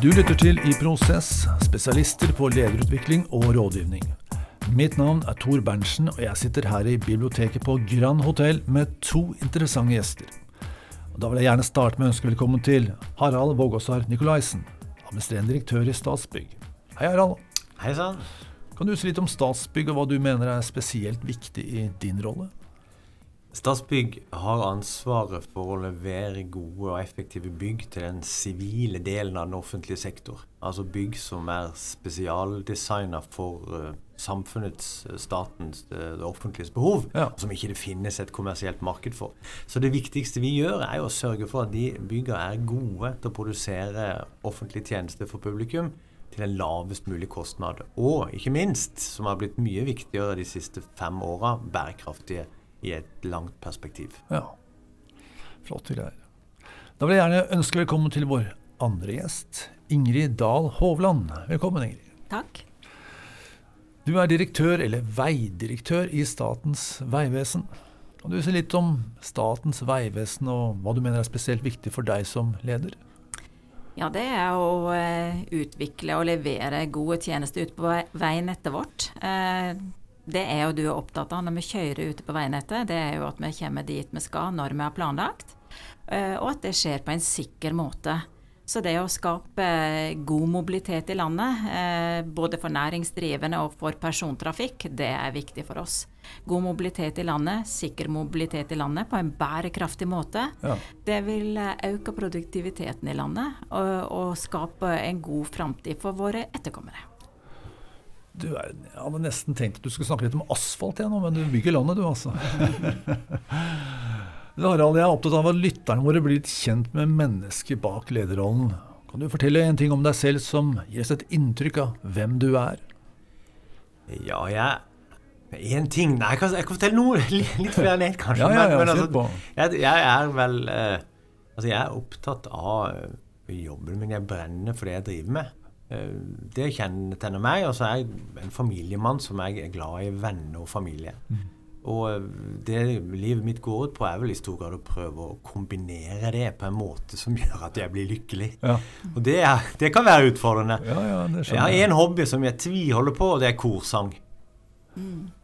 Du lytter til I prosess, spesialister på lederutvikling og rådgivning. Mitt navn er Tor Berntsen, og jeg sitter her i biblioteket på Grand Hotell med to interessante gjester. Og da vil jeg gjerne starte med å ønske velkommen til Harald Vågåsar Nikolaisen, administrerende direktør i Statsbygg. Hei, Harald. Hei sann. Kan du si litt om Statsbygg og hva du mener er spesielt viktig i din rolle? Statsbygg har ansvaret for å levere gode og effektive bygg til den sivile delen av den offentlige sektor. Altså bygg som er spesialdesigna for uh, samfunnets, uh, statens, det, det offentliges behov. Ja. Som ikke det finnes et kommersielt marked for. Så det viktigste vi gjør, er å sørge for at de bygga er gode til å produsere offentlige tjenester for publikum til en lavest mulig kostnad. Og ikke minst, som har blitt mye viktigere de siste fem åra, bærekraftige i et langt perspektiv. Ja, flotte greier. Da vil jeg gjerne ønske velkommen til vår andre gjest, Ingrid Dahl Hovland. Velkommen, Ingrid. Takk. Du er direktør, eller veidirektør, i Statens vegvesen. Kan du si litt om Statens vegvesen, og hva du mener er spesielt viktig for deg som leder? Ja, det er å eh, utvikle og levere gode tjenester ute på veinettet vårt. Eh, det er jo du er opptatt av når vi kjører ute på veinettet. Det er jo at vi kommer dit vi skal når vi har planlagt, eh, og at det skjer på en sikker måte. Så det å skape god mobilitet i landet, både for næringsdrivende og for persontrafikk, det er viktig for oss. God mobilitet i landet, sikker mobilitet i landet på en bærekraftig måte. Ja. Det vil øke produktiviteten i landet og, og skape en god framtid for våre etterkommere. Du jeg hadde nesten tenkt at du skulle snakke litt om asfalt igjen nå, men du bygger landet du, altså. Harald, jeg er opptatt av at lytterne våre blir litt kjent med mennesket bak lederrollen. Kan du fortelle en ting om deg selv som gir oss et inntrykk av hvem du er? Ja, jeg Én ting Nei, jeg kan, jeg kan fortelle noe litt, flere enn én, kanskje. Ja, ja, ja, men, altså, jeg, jeg er vel eh, Altså, jeg er opptatt av jobben min. Jeg brenner for det jeg driver med. Eh, det kjennetegner meg. Og så er jeg en familiemann som jeg er glad i venner og familie. Mm. Og eh, det livet mitt går ut på, er vel i stor grad å prøve å kombinere det på en måte som gjør at jeg blir lykkelig. Ja, Og det, er, det kan være utfordrende. ja, ja Jeg har en hobby som jeg tviholder på, og det er korsang.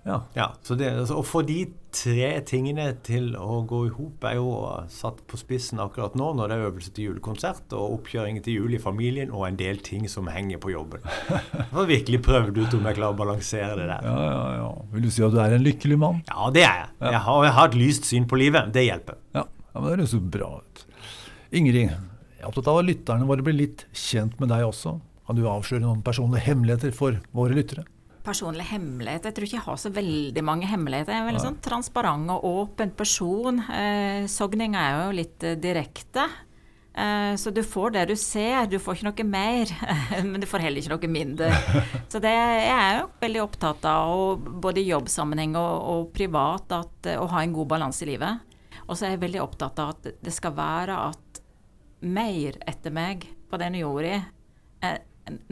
Ja. Ja, så det, altså, Å få de tre tingene til å gå i hop er jo satt på spissen akkurat nå, når det er øvelse til julekonsert og oppkjøring til jul i familien og en del ting som henger på jobben. Jeg har virkelig prøvd ut om jeg klarer å balansere det der. Ja, ja, ja. Vil du si at du er en lykkelig mann? Ja, det er jeg. Jeg har, jeg har et lyst syn på livet. Det hjelper. Ja, ja men det høres jo bra ut. Ingrid, jeg er opptatt av at lytterne våre blir litt kjent med deg også. Kan du avsløre noen personlige hemmeligheter for våre lyttere? Personlig hemmelighet. Jeg tror ikke jeg har så veldig mange hemmeligheter. Jeg er en veldig sånn transparent og åpen person. Eh, Sogninga er jo litt eh, direkte. Eh, så du får det du ser, du får ikke noe mer. Men du får heller ikke noe mindre. Så det jeg er jo veldig opptatt av, både i jobbsammenheng og, og privat, at, eh, å ha en god balanse i livet. Og så er jeg veldig opptatt av at det skal være at mer etter meg på denne jorda eh,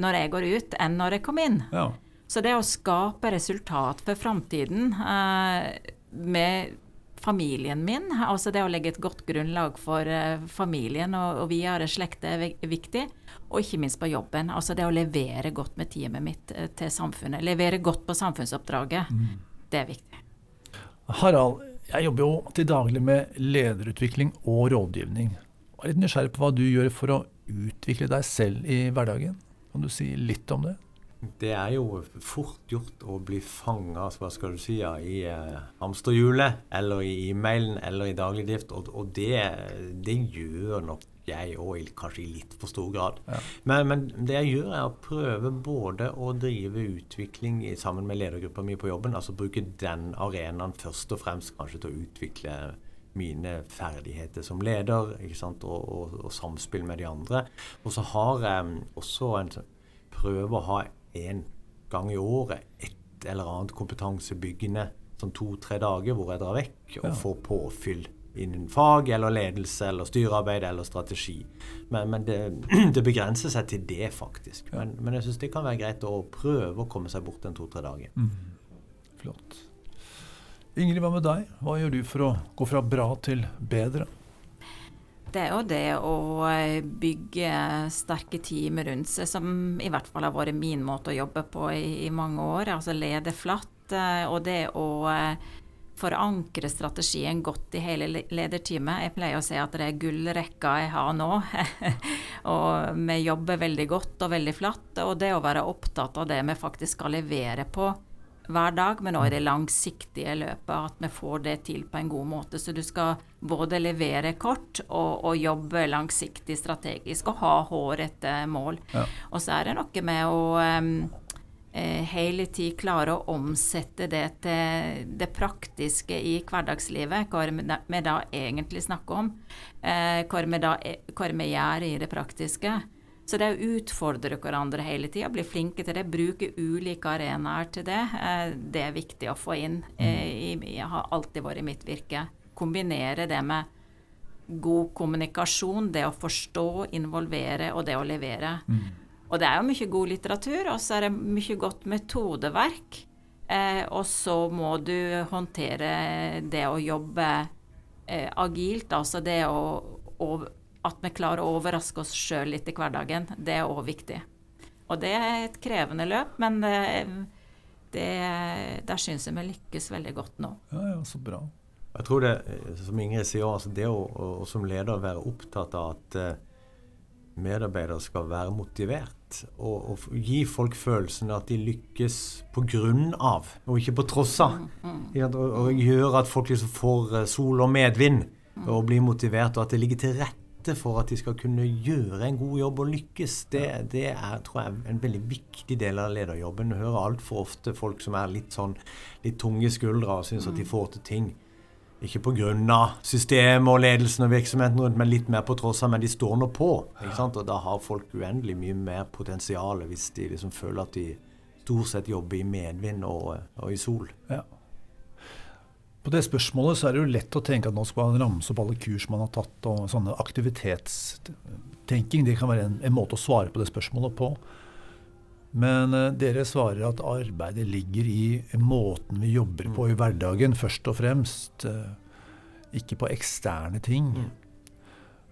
når jeg går ut, enn når jeg kom inn. Ja. Så det å skape resultat for framtiden eh, med familien min, altså det å legge et godt grunnlag for eh, familien og, og videre slekt er viktig, og ikke minst på jobben. Altså det å levere godt med teamet mitt eh, til samfunnet. Levere godt på samfunnsoppdraget. Det er viktig. Harald, jeg jobber jo til daglig med lederutvikling og rådgivning. Jeg er litt nysgjerrig på hva du gjør for å utvikle deg selv i hverdagen. Kan du si litt om det? Det er jo fort gjort å bli fanga hva skal du si, ja, i eh, hamsterhjulet eller i e-mailen eller i daglig drift, og, og det, det gjør nok jeg òg, kanskje i litt for stor grad. Ja. Men, men det jeg gjør, er å prøve både å drive utvikling i, sammen med ledergruppa mi på jobben, altså bruke den arenaen først og fremst kanskje til å utvikle mine ferdigheter som leder? Og, og, og samspill med de andre. Og så har jeg også en prøve å ha en gang i året et eller annet kompetansebyggende sånn to-tre dager hvor jeg drar vekk og Ja. får påfyll innen fag eller ledelse eller styrearbeid eller strategi. Men, men det, det begrenser seg til det, faktisk. Men, men jeg syns det kan være greit å prøve å komme seg bort en to-tre dager. Flott. Ingrid, hva med deg? Hva gjør du for å gå fra bra til bedre? Det er jo det å eh, bygge sterke team rundt seg, som i hvert fall har vært min måte å jobbe på i, i mange år. Altså lede flatt. Eh, og det å eh, forankre strategien godt i hele lederteamet. Jeg pleier å si at det er gullrekka jeg har nå. og vi jobber veldig godt og veldig flatt. Og det å være opptatt av det vi faktisk skal levere på hver dag, men òg i det langsiktige løpet. At vi får det til på en god måte. Så du skal både levere kort og, og jobbe langsiktig strategisk og ha hårete mål. Ja. Og så er det noe med å um, hele tid klare å omsette det til det praktiske i hverdagslivet. Hva vi da egentlig snakker om. Uh, hva vi, da, hva vi gjør i det praktiske. Så det å utfordre hverandre hele tida, bli flinke til det, bruke ulike arenaer til det, eh, det er viktig å få inn. Eh, jeg har alltid vært i mitt virke. Kombinere det med god kommunikasjon, det å forstå, involvere og det å levere. Mm. Og det er jo mye god litteratur, og så er det mye godt metodeverk. Eh, og så må du håndtere det å jobbe agilt, altså det å, å at vi klarer å overraske oss sjøl litt i hverdagen, det er òg viktig. Og det er et krevende løp, men det, det, der syns jeg vi lykkes veldig godt nå. Ja, ja, så bra. Jeg tror det, som Ingrid sier, altså det å, å, som leder være opptatt av at uh, medarbeidere skal være motivert, og, og, gi folk følelsen av at de lykkes på grunn av, og ikke på tross av. Mm, mm. Og, og gjøre at folk liksom får sol og medvind, mm. og blir motivert, og at det ligger til rette rette for at de skal kunne gjøre en god jobb og lykkes, det, det er tror jeg, en veldig viktig del av lederjobben. Du hører altfor ofte folk som er litt sånn litt tunge skuldre og syns at de mm. får til ting. Ikke pga. systemet og ledelsen og virksomheten rundt, men litt mer på tross av. Men de står nå på. ikke sant? Og da har folk uendelig mye mer potensial hvis de liksom føler at de stort sett jobber i medvind og, og i sol. Ja. På det spørsmålet så er det jo lett å tenke at nå skal man ramse opp alle kurs man har tatt, og sånne aktivitetstenking. Det kan være en, en måte å svare på det spørsmålet på. Men uh, dere svarer at arbeidet ligger i måten vi jobber på i hverdagen, først og fremst. Uh, ikke på eksterne ting. Mm.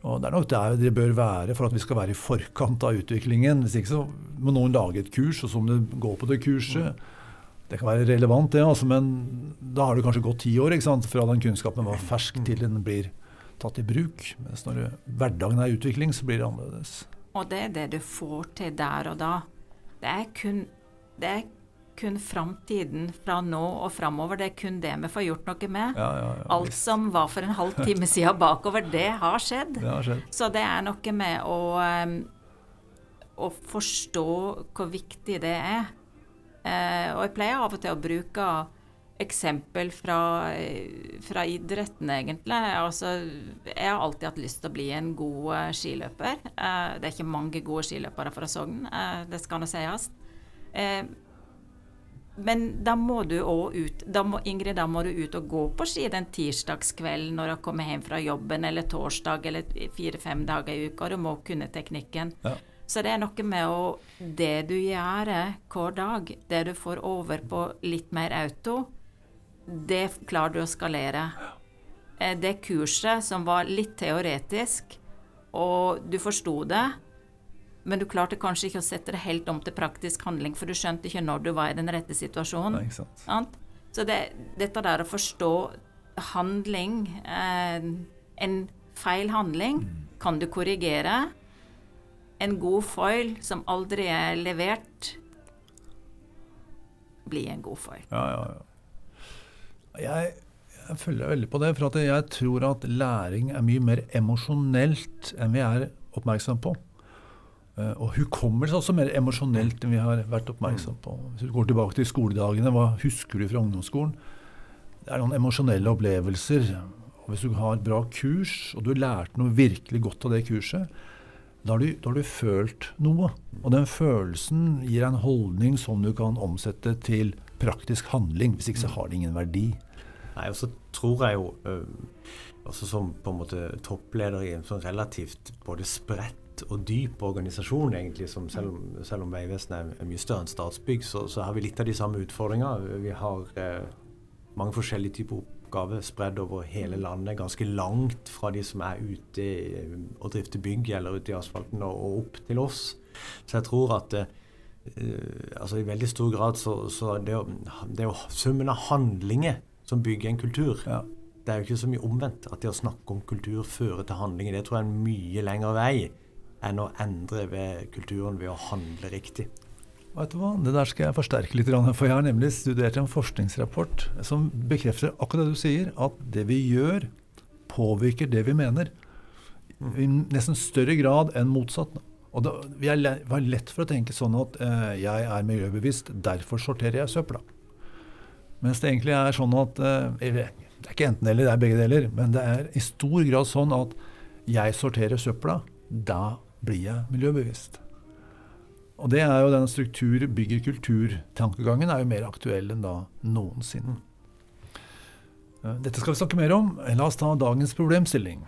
Og Det er nok der det bør være for at vi skal være i forkant av utviklingen. Hvis ikke så må noen lage et kurs, og så må du gå på det kurset. Mm. Det kan være relevant, det, altså, men da har det kanskje gått ti år fra den kunnskapen var fersk til den blir tatt i bruk. Mens når hverdagen er i utvikling, så blir det annerledes. Og det er det du får til der og da. Det er kun, det er kun framtiden fra nå og framover. Det er kun det vi får gjort noe med. Ja, ja, ja, Alt som var for en halv time siden bakover, det har skjedd. Det har skjedd. Så det er noe med å, um, å forstå hvor viktig det er. Eh, og jeg pleier av og til å bruke eksempel fra, fra idretten, egentlig. Altså, jeg har alltid hatt lyst til å bli en god uh, skiløper. Det er ikke mange gode skiløpere fra Sogn, det skal nå sies. men da må du òg ut da må, Ingrid, da må du ut og gå på ski den tirsdagskvelden når du kommer hjem fra jobben, eller torsdag, eller fire-fem dager i uka. Du må kunne teknikken. Ja. Så det er noe med å Det du gjør hver dag, det du får over på litt mer auto, det klarer du å skalere. Eh, det kurset som var litt teoretisk, og du forsto det, men du klarte kanskje ikke å sette det helt om til praktisk handling, for du skjønte ikke når du var i den rette situasjonen. Nei, Så det, dette der å forstå handling, eh, en feil handling, mm. kan du korrigere en god foil som aldri er levert, blir en god foil. Ja, ja, ja. Jeg, jeg følger veldig på det, for jeg tror at læring er mye mer emosjonelt enn vi er oppmerksom på. Uh, og hukommelse er også mer emosjonelt enn vi har vært oppmerksom på. Hvis du går tilbake til skoledagene, hva husker du fra ungdomsskolen? Det er noen emosjonelle opplevelser. Og hvis du har bra kurs, og du har lært noe virkelig godt av det kurset, da har, du, da har, du, følt noe. Og den følelsen gir deg en holdning som du kan omsette til praktisk handling. Hvis ikke så har det ingen verdi. Nei, og så tror jeg jo, også som på en måte toppleder i en sånn relativt både spredt og dyp organisasjon, egentlig, som selv, selv om Vegvesenet er mye større enn Statsbygg, så, så, har vi litt av de samme utfordringene. Vi har øh, mange forskjellige typer oppgave spredd over hele landet, ganske langt fra de som er ute og drifter bygg eller ute i asfalten, og, opp til oss. Så jeg tror at uh, altså i veldig stor grad så, så det, er jo summen av handlinger som bygger en kultur. Ja. Det er jo ikke så mye omvendt. At det å snakke om kultur fører til handlinger, det tror jeg er en mye lengre vei enn å endre ved kulturen ved å handle riktig. Vet du hva? Det der skal jeg forsterke litt. For jeg har nemlig studert en forskningsrapport som bekrefter akkurat det du sier, at det vi gjør, påvirker det vi mener. I nesten større grad enn motsatt. Og det, vi er lett for å tenke sånn at eh, jeg er miljøbevisst, derfor sorterer jeg søpla. Mens det egentlig er sånn at eh, Det er ikke enten-eller, det er begge deler. Men det er i stor grad sånn at jeg sorterer søpla. Da blir jeg miljøbevisst. Og det er jo den struktur bygger kultur-tankegangen er jo mer aktuell enn da noensinne. Eh, dette skal vi snakke mer om. La oss ta dagens problemstilling.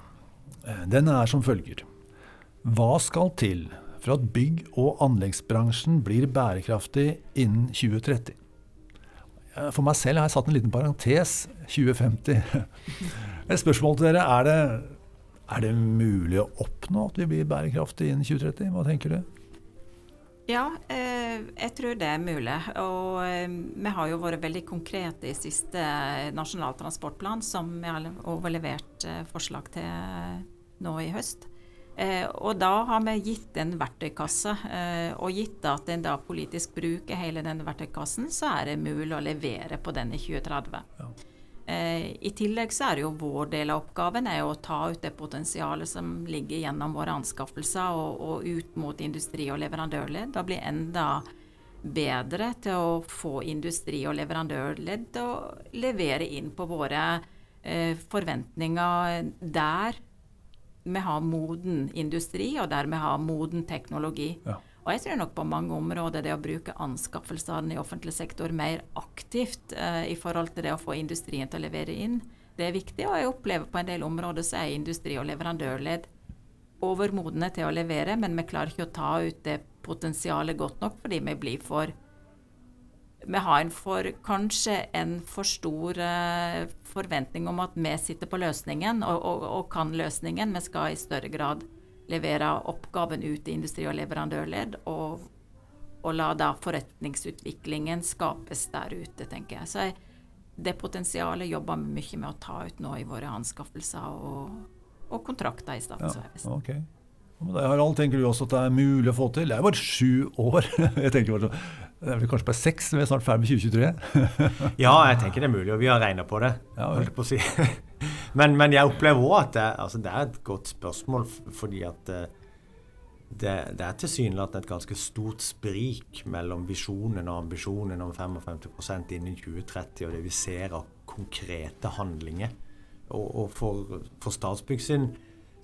Eh, den er som følger. Hva skal til for at bygg- og anleggsbransjen blir bærekraftig innen 2030? Eh, for meg selv har jeg satt en liten parentes 2050. Et spørsmål til dere. Er det, er det mulig å oppnå at vi blir bærekraftige innen 2030? Hva tenker du? Ja, eh, jeg tror det er mulig. Og eh, vi har jo vært veldig konkrete i siste Nasjonal transportplan, som vi har overlevert eh, forslag til nå i høst. Og da har vi gitt en verktøykasse, og gitt at en da politisk bruker hele den verktøykassen, så er det mulig å levere på den i 2030. Ja. Eh, I tillegg så er det jo vår del av oppgaven er å ta ut det potensialet som ligger gjennom våre anskaffelser og, og ut mot industri og leverandørledd. Da blir enda bedre til å få industri og leverandørledd til å levere inn på våre eh, forventninger der vi har moden industri, og der vi har moden teknologi. Ja. Og jeg tror nok på mange områder det å bruke anskaffelsene i offentlig sektor mer aktivt eh, i forhold til det å få industrien til å levere inn, det er viktig. Og jeg opplever på en del områder så er industri og leverandørledd overmodne til å levere, men vi klarer ikke å ta ut det potensialet godt nok fordi vi blir for vi har en for, kanskje en for stor uh, forventning om at vi sitter på løsningen og, og, og, kan løsningen. Vi skal i større grad levere oppgaven ut i industri- og leverandørledd, og, og, la da forretningsutviklingen skapes der ute, tenker jeg. Så jeg, det potensialet jobber vi mye med å ta ut nå i våre anskaffelser og, og kontrakter i Statens vegvesen. Ja, okay. Harald, tenker du også at det er mulig å få til? Det er bare sju år. jeg tenker bare sånn, Det er vel kanskje bare seks, vi er snart ferdig med 2023? ja, jeg tenker det er mulig, og vi har regna på det. Ja, holdt på å si. men, men, jeg opplever òg at det, altså, det, er et godt spørsmål, fordi at eh, det, det er tilsynelatende et ganske stort sprik mellom visjonen og ambisjonen om 55 innen 2030 og det vi ser av konkrete handlinger. Og, og for, for Statsbygg sin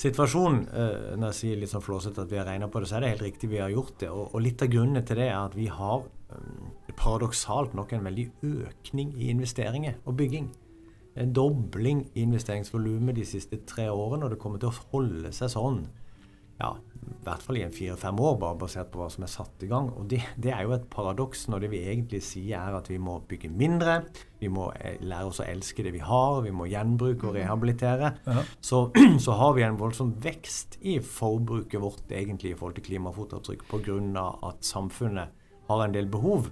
situasjon, eh, når jeg sier litt sånn flåsete at vi har regna på det, så er det helt riktig vi har gjort det. Og, og litt av grunnen til det er at vi har eh, paradoksalt nok en veldig økning i investeringer og bygging. En dobling i investeringsvolumet de siste tre årene, og det kommer til å holde seg sånn ja, i hvert fall i en fire-fem år, bare basert på hva som er satt i gang. Og det, det er jo et paradoks når det vi egentlig sier er at vi må bygge mindre, vi må eh, lære oss å elske det vi har, vi må gjenbruke og rehabilitere. Ja. Så, så, har vi en voldsom vekst i forbruket vårt egentlig i forhold til klimafotavtrykk pga. at samfunnet har en del behov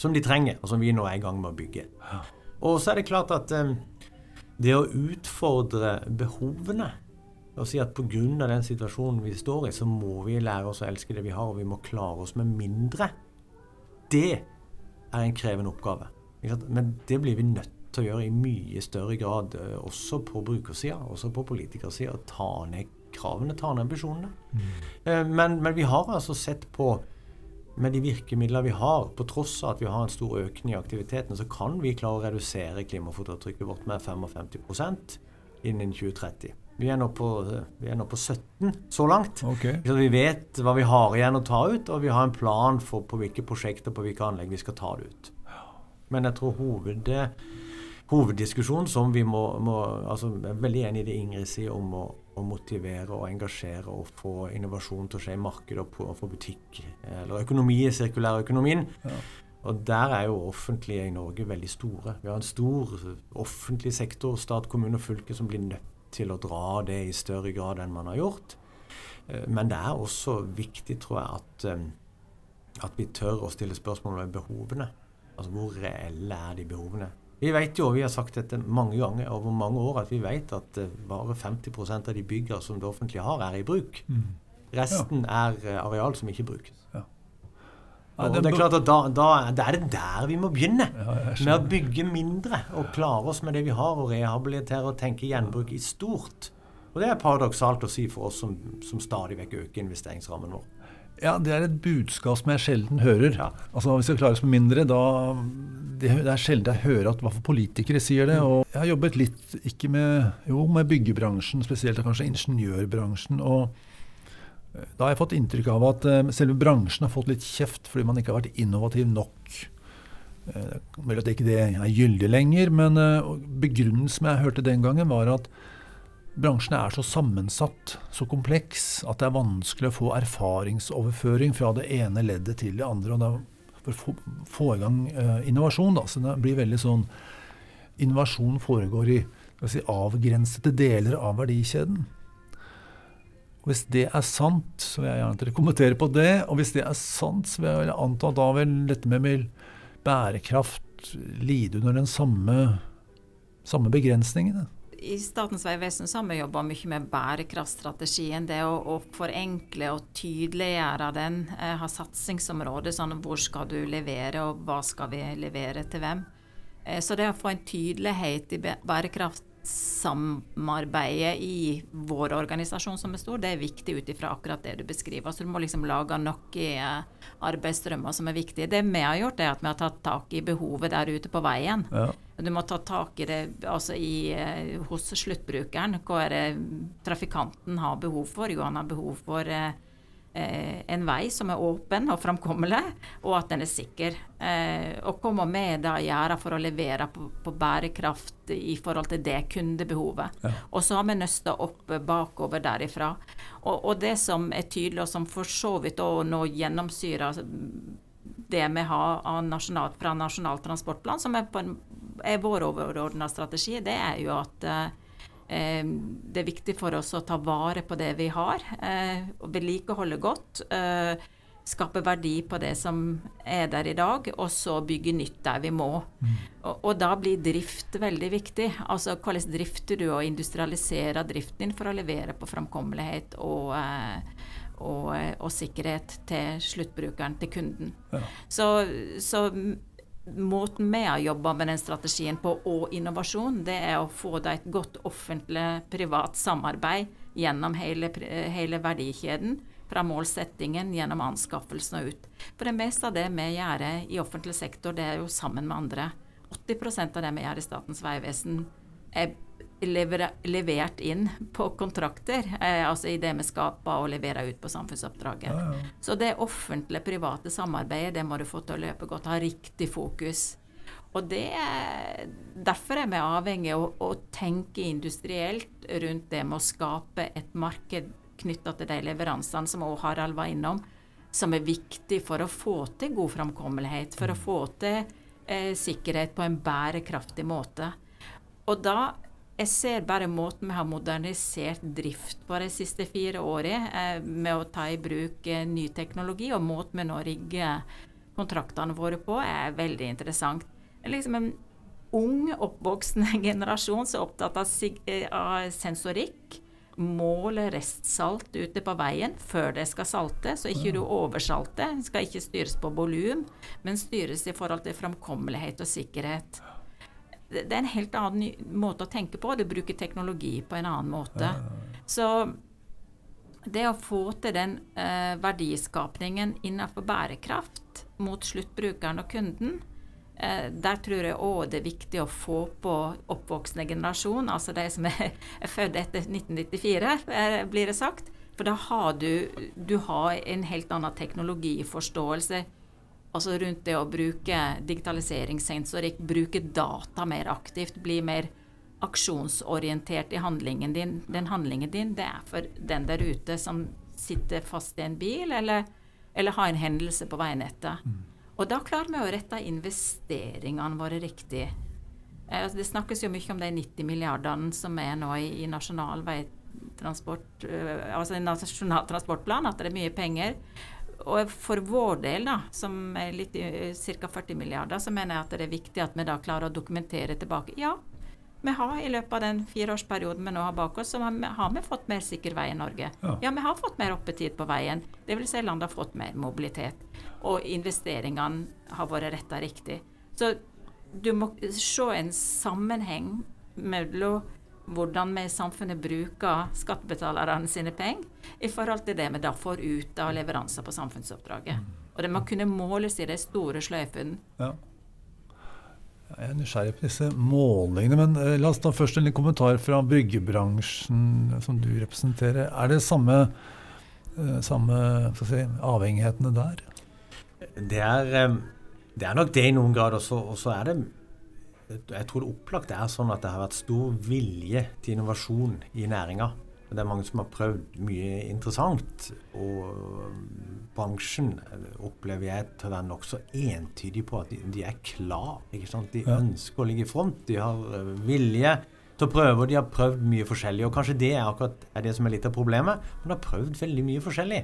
som de trenger, og som vi nå er i gang med å bygge. Og så er det klart at eh, det å utfordre behovene og si at pga. den situasjonen vi står i, så må vi lære oss å elske det vi har, og vi må klare oss med mindre. Det er en krevende oppgave. Men det blir vi nødt til å gjøre i mye større grad, eh, også på brukersida, også på politikersida. Ta ned kravene, ta ned ambisjonene. Mm. Eh, men, men, vi har altså sett på med de virkemidlene vi har, på tross av at vi har en stor økning i aktiviteten, så kan vi klare å redusere klimafotavtrykket vårt med 55% innen 2030. Vi er, på, vi er nå på, 17 så langt. Okay. Så vi vet hva vi har igjen å ta ut, og vi har en plan for på hvilke prosjekter på hvilke anlegg vi skal ta det ut. Men jeg tror hoved, hoveddiskusjonen som vi må, må altså Jeg er veldig enig i det Ingrid sier om å, å, motivere og engasjere og få innovasjon til å skje i markedet og, og få butikk, eller økonomi i sirkulærøkonomien. Ja. Og der er jo offentlige i Norge veldig store. Vi har en stor offentlig sektor, stat, kommune og fylke, som blir nødt til å dra det i større grad enn man har gjort. Eh, men det er også viktig, tror jeg, at, eh, at vi tør å stille spørsmål ved behovene. Altså hvor reelle er de behovene? Vi vet jo, og vi har sagt dette mange ganger over mange år, at vi vet at eh, bare 50% av de byggene som det offentlige har, er i bruk. Mm. Resten ja. er areal som ikke brukes. Ja. Ja, det, det, er klart at da, da, da, er det der vi må begynne. med å bygge mindre og klare oss med det vi har, og rehabilitere og tenke gjenbruk i stort. Og det er paradoksalt å si for oss som, som stadig vekk øker investeringsrammen vår. Ja, det er et budskap som jeg sjelden hører. Altså Hvis vi skal klare oss med mindre, da Det, det er sjelden jeg hører at hva politikere sier det. Og jeg har jobbet litt, ikke med Jo, med byggebransjen, spesielt kanskje ingeniørbransjen. og eh, da har jeg fått inntrykk av at uh, selve bransjen har fått litt kjeft fordi man ikke har vært innovativ nok. Vel at ikke det er gyldig lenger, men begrunnelsen jeg hørte den gangen, var at Bransjen er så sammensatt, så kompleks, at det er vanskelig å få erfaringsoverføring fra det ene leddet til det andre. og da For å få, få i gang eh, innovasjon, da. Så det blir veldig sånn Innovasjon foregår i si, avgrensede deler av verdikjeden. Og Hvis det er sant, så vil jeg gjerne at dere kommenterer på det. Og hvis det er sant, så vil jeg anta da vil dette med bærekraft lide under den samme, samme begrensningene i Statens vegvesen har vi jobba mye med bærekraftstrategien. Det å, å, forenkle og tydeliggjøre den. Eh, ha satsingsområder. Sånn hvor skal du levere, og hva skal vi levere til hvem. Eh, så det å få en tydelighet i bærekraft samarbeidet i vår organisasjon som er stor, det er viktig ut ifra akkurat det du beskriver. Så du må liksom lage noen eh, arbeidsstrømmer som er viktige. Det vi har gjort, er at vi har tatt tak i behovet der ute på veien. Ja. Du må ta tak i det altså i, eh, hos sluttbrukeren. Hva er det trafikanten har behov for? Jo, han har behov for eh, eh, en vei som er åpen og framkommelig, og at den er sikker. Eh, og hva må vi da gjøre for å levere på, på bærekraft i forhold til det kundebehovet? Ja. Og så har vi nøsta opp bakover derifra. Og, og, det som er tydelig, og som for så vidt òg nå gjennomsyrer det vi har nasjonalt, fra Nasjonal transportplan, som er, en, er vår overordna strategi, det er jo at eh, Eh, det er viktig for oss å ta vare på det vi har, eh, og vedlikeholde godt. Eh, skape verdi på det som er der i dag, og så bygge nytt der vi må. Mm. Og, og, da blir drift veldig viktig. Altså hvordan drifter du og industrialiserer driften din for å levere på framkommelighet og, og, og sikkerhet til sluttbrukeren, til kunden. Ja. Så, så måten vi har jobba med den strategien på, og innovasjon, det er å få det et godt offentlig-privat samarbeid gjennom hele, hele, verdikjeden. Fra målsettingen gjennom anskaffelsen og ut. For det meste av det vi gjør i offentlig sektor, det er jo sammen med andre. 80 av det vi gjør i Statens vegvesen, er levert inn på kontrakter. Eh, altså i det vi skaper og leverer ut på samfunnsoppdraget. Ja, ja. Så det offentlig-private samarbeidet det må du få til å løpe godt. Ha riktig fokus. Og det, Derfor er vi avhengig av å, å, tenke industrielt rundt det med å skape et marked knytta til de leveransene som også Harald var innom, som er viktig for å få til god framkommelighet, for å få til eh, sikkerhet på en bærekraftig måte. Og da jeg ser bare måten vi har modernisert drift på de siste fire årene, eh, med å ta i bruk eh, ny teknologi, og måten vi nå rigger kontraktene våre på, er veldig interessant. Liksom en ung, oppvoksende generasjon som er opptatt av, eh, av sensorikk. Måle restsalt ute på veien før det skal salte, så ikke du oversalter. Det skal ikke styres på volum, men styres i forhold til framkommelighet og sikkerhet det er en helt annen måte å tenke på. Du bruker teknologi på en annen måte. Så det å få til den eh, verdiskapningen innenfor bærekraft mot sluttbrukeren og kunden, eh, der tror jeg òg det er viktig å få på oppvoksende generasjon, altså de som er, er født etter 1994, eh, blir det sagt. For da har du, du har en helt annen teknologiforståelse altså rundt det å bruke digitaliseringssensorikk, bruke data mer aktivt, bli mer aksjonsorientert i handlingen din. Den handlingen din, det er for den der ute som sitter fast i en bil, eller, eller har en hendelse på veinettet. Mm. Og da klarer vi å rette investeringene våre riktig. Eh, altså det snakkes jo mye om de 90 milliardene som er nå i, i nasjonal veitransport, uh, altså i nasjonal transportplan, at det er mye penger. Og for vår del, da, som er litt ca. 40 milliarder, så mener jeg at det er viktig at vi da klarer å dokumentere tilbake. Ja, vi har i løpet av den fireårsperioden vi nå har bak oss, så har vi, har vi fått mer sikker vei i Norge. Ja. ja. vi har fått mer oppetid på veien. Dvs. Si landet har fått mer mobilitet. Og investeringene har vært retta riktig. Så du må se en sammenheng mellom hvordan vi i samfunnet bruker skattebetalerne sine penger, i forhold til det vi da får ut av leveranser på samfunnsoppdraget. Mm. Og det må kunne måles i de store sløyfene. Ja. Jeg er nysgjerrig på disse målingene, men uh, la oss ta først en liten kommentar fra bryggebransjen, som du representerer. Er det samme, uh, samme si, avhengighetene der? Det er, um, det er, nok det i noen grad. Og så er det Jeg tror det opplagt er sånn at det har vært stor vilje til innovasjon i næringa. Det er mange som har prøvd mye interessant. Og bransjen opplever jeg til å være nokså entydig på at de, de er klar. De ønsker å ligge i front. De har eh, vilje til å prøve, og de har prøvd mye forskjellig. Og kanskje det er akkurat er det som er litt av problemet. Men de har prøvd veldig mye forskjellig.